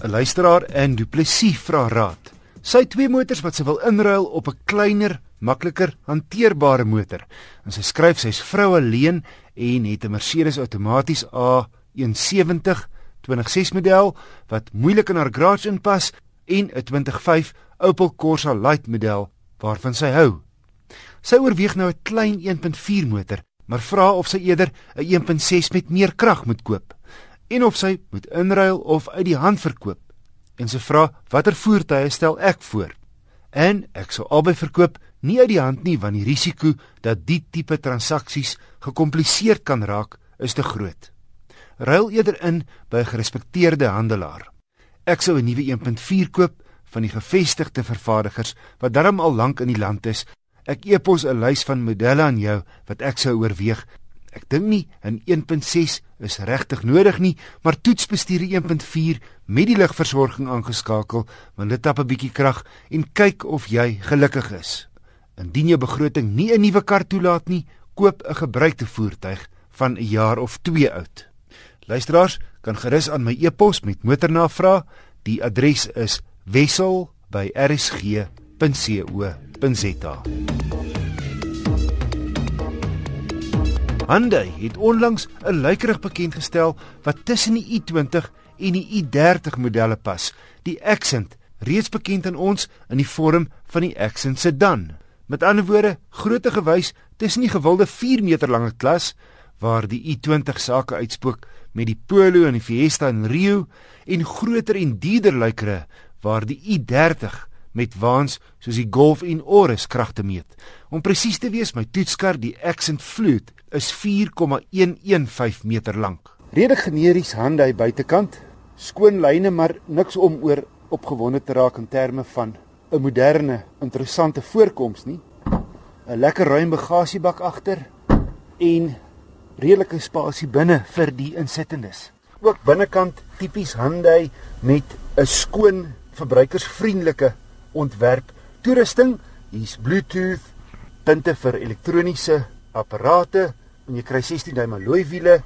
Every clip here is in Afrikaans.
'n Luisteraar in Du Plessis vra raad. Sy twee motors wat sy wil inruil op 'n kleiner, makliker hanteerbare motor. En sy skryf sy's vrou alleen en het 'n Mercedes outomaties A170 2006 model wat moeilik in haar garage inpas en 'n 2005 Opel Corsa Light model waarvan sy hou. Sy oorweeg nou 'n klein 1.4 motor, maar vra of sy eerder 'n 1.6 met meer krag moet koop en of sy moet inruil of uit die hand verkoop. En sy vra watter voertuie stel ek voor? En ek sou albei verkoop nie uit die hand nie want die risiko dat die tipe transaksies gekompliseerd kan raak is te groot. Ruil eerder in by 'n gerespekteerde handelaar. Ek sou 'n nuwe 1.4 koop van die gevestigde vervaardigers wat darm al lank in die land is. Ek e-pos 'n lys van modelle aan jou wat ek sou oorweeg Ek dink nie 'n 1.6 is regtig nodig nie, maar toetsbestuur 1.4 met die ligversorging aangeskakel, want dit tap 'n bietjie krag en kyk of jy gelukkig is. Indien jou begroting nie 'n nuwe kar toelaat nie, koop 'n gebruikte voertuig van 'n jaar of 2 oud. Luisteraars kan gerus aan my e-pos met motornavraag. Die adres is wissel@rsg.co.za. Hyundai het onlangs 'n luikerig bekend gestel wat tussen die i20 en die i30 modelle pas, die Accent, reeds bekend aan ons in die vorm van die Accent sedan. Met ander woorde, grootte gewys tussen die gewilde 4 meter lange klas waar die i20 sake uitspook met die Polo en die Fiesta en Rio en groter en dierder luikere waar die i30 met waans soos die Golf en Urus kragte meet. Om presies te wees, my toetskar, die Accent Flute, is 4,115 meter lank. Rede generies Hyundai buitekant, skoon lyne maar niks om oor opgewonde te raak in terme van 'n moderne, interessante voorkoms nie. 'n Lekker ruim bagasiebak agter en redelike spasie binne vir die insittendes. Ook binnekant tipies Hyundai met 'n skoon verbruikersvriendelike ontwerp. Toerusting, hier's Bluetooth, punte vir elektroniese apparate en jy kry 16 duim alloy wiele,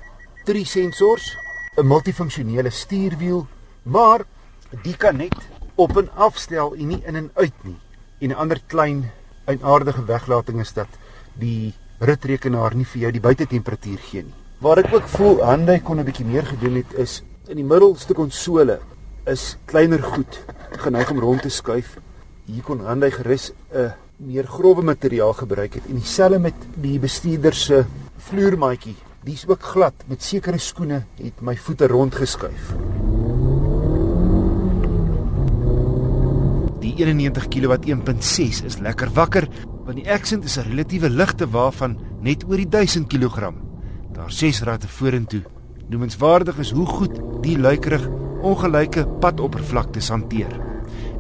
drie sensors, 'n multifunksionele stuurwiel, maar die kan net op en afstel en nie in en uit nie. En 'n ander klein eienaardige weglating is dat die ritrekenaar nie vir jou die buitetemperatuur gee nie. Waar ek ook voel Hyundai kon 'n bietjie meer gedoen het is in die middelste konsole is kleiner goed geneig om rond te skuif. Hier kon Hyundai gerus 'n meer grouwe materiaal gebruik het en dieselfde met die bestuurder se vloermaatjie. Dis ook glad met sekere skoene het my voete rond geskuif. Die 91 kW 1.6 is lekker wakker want die Accent is 'n relatiewe ligte wa van net oor die 1000 kg. Daar ses ratte vorentoe. Noemenswaardig is hoe goed die luikerig ongelyke padoppervlaktes hanteer.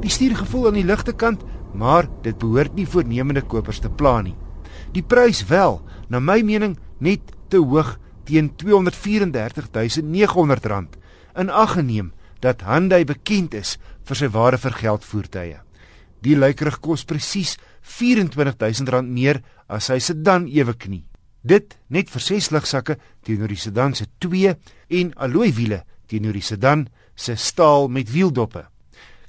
Die stuurgevoel aan die ligte kant maar dit behoort nie voornemende kopers te pla nie. Die prys wel, na my mening, net te hoog teen R234900 in ag geneem dat Hyundai bekend is vir sy ware vir geld voertuie. Die lykerig kos presies R24000 meer as hy sedan ewe knie. Dit net vir 6 ligsakke teenoor die sedan se 2 en alloy wiele teenoor die sedan se staal met wieldoppe.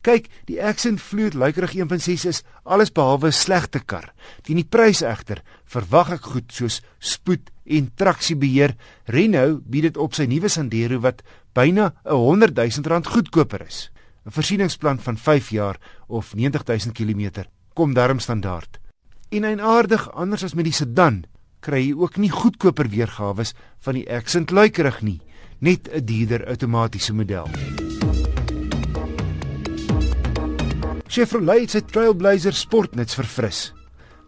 Kyk, die Accent Fluid Luikerig 1.6 is alles behalwe 'n slegte kar. Teen die prys egter verwag ek goed soos spoed en traksiebeheer. Renault bied dit op sy nuwe Sandero wat byna 'n 100 000 rand goedkoper is. 'n Versieningsplan van 5 jaar of 90 000 km kom darm standaard. En eienaardig anders as met die sedan, kry jy ook nie goedkoper weergawe van die Accent Luikerig nie, net 'n dierder outomatiese model. Chevrolet het sy Trailblazer sportnuts verfris.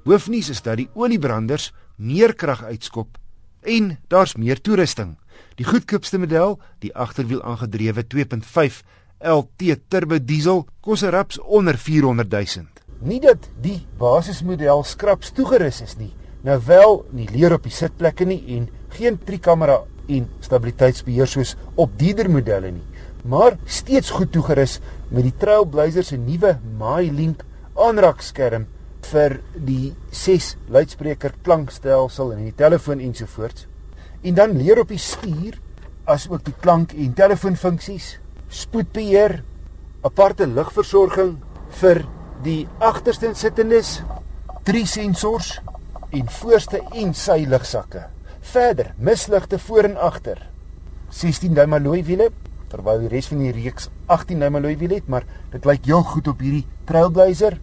Hoofnuus is dat die oliebranders meer krag uitskop en daar's meer toerusting. Die goedkoopste model, die agterwiel aangedrewe 2.5 LT turbo diesel, kos 'n raps onder 400 000. Nie dat die basismodel skraps toegerus is nie. Nou wel, nie leer op die sitplekke nie en geen trikamera en stabiliteitsbeheer soos op dierder modelle nie maar steeds goed toegerus met die Trailblazer se nuwe MyLink aanraakskerm vir die 6 luidspreker klankstelsel en die telefoon ensovoorts. En dan leer op die stuur as ook die klank en telefoonfunksies, spoedbeheer, aparte ligversorging vir die agterste sittendes, drie sensors en voorste en sy ligsakke. Verder, misligte voor en agter. 16 duim alloy wiele, terwyl die res van die reeks 18 duim alloy wiele het, maar dit lyk heel goed op hierdie Trailblazer.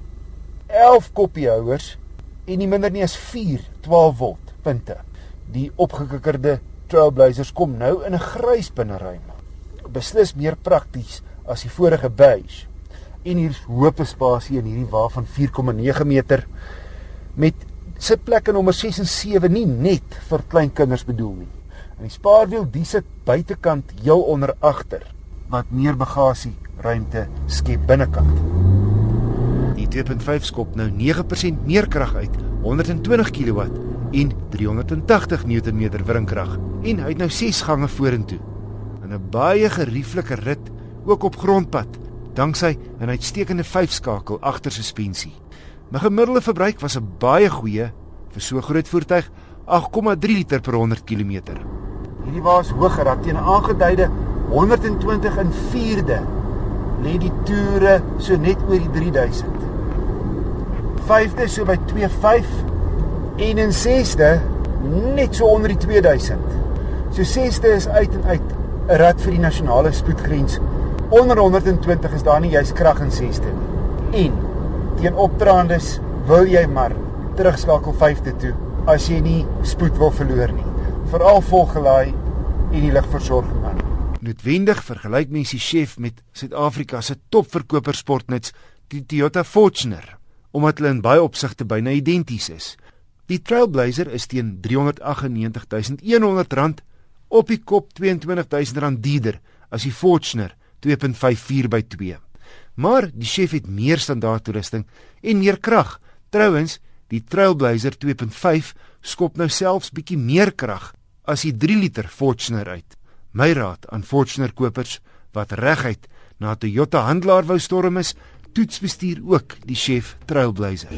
11 koppiehouers en nie minder nie as 4 12 volt punte. Die opgekikkerde Trailblazers kom nou in 'n grys binneruim. Beslis meer prakties as die vorige beige. En hier's hoop spasie in hierdie wa van 4,9 meter met sitplekke nommer 6 en 7 nie net vir klein kinders bedoel nie. En die spaarwiel die sit buitekant heel onder agter wat meer bagasie ruimte skep binnekant. Die 2.5 skop nou 9% meer krag uit, 120 kW en 380 Nm wringkrag en hy het nou 6 gange vorentoe. In 'n baie gerieflike rit ook op grondpad danksy 'n uitstekende 5-skakel agtersuspensie. My gemiddelde verbruik was 'n baie goeie vir so groot voertuig, 8,3 liter per 100 km. Hierdie was hoër as teen aangeduide 120 in 4de. Lê die toere so net oor die 3000. 5de so by 25 en in 6de net so onder die 2000. So 6de is uit en uit 'n rad vir die nasionale spoedgrens. Onder 120 is daar nie juis krag in 6de nie. En teen opdraandes wil jy maar terugskakel 5de toe as jy nie spoed wil verloor nie. Veral volgelaai en die ligversorging aan. Noodwendig vergelyk mens die chef met Suid-Afrika se topverkoper sportnuts, die Toyota Fortuner, omdat hulle in baie opsigte byna identies is. Die Trailblazer is teen R398.100 op die kop R22000 duurder as die Fortuner 2.54 by 2. Maar die chef het meer standaard toerusting en meer krag. Trouwens, die Trailblazer 2.5 skop nou selfs bietjie meer krag as die 3 liter Fortuner uit. My raad aan Fortuner kopers wat reguit na Toyota handelaar wou storm is, toets bestuur ook die chef Trailblazer.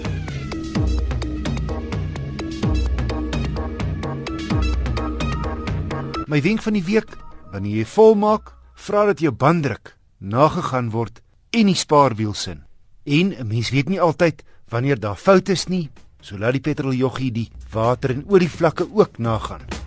My wenk van die week, wanneer jy volmaak, vra dat jou banddruk nagegaan word en die spaarwiel sin. En 'n mens weet nie altyd wanneer daar foute is nie, so laat die petroljoggie die water en olievlakke ook nagaan.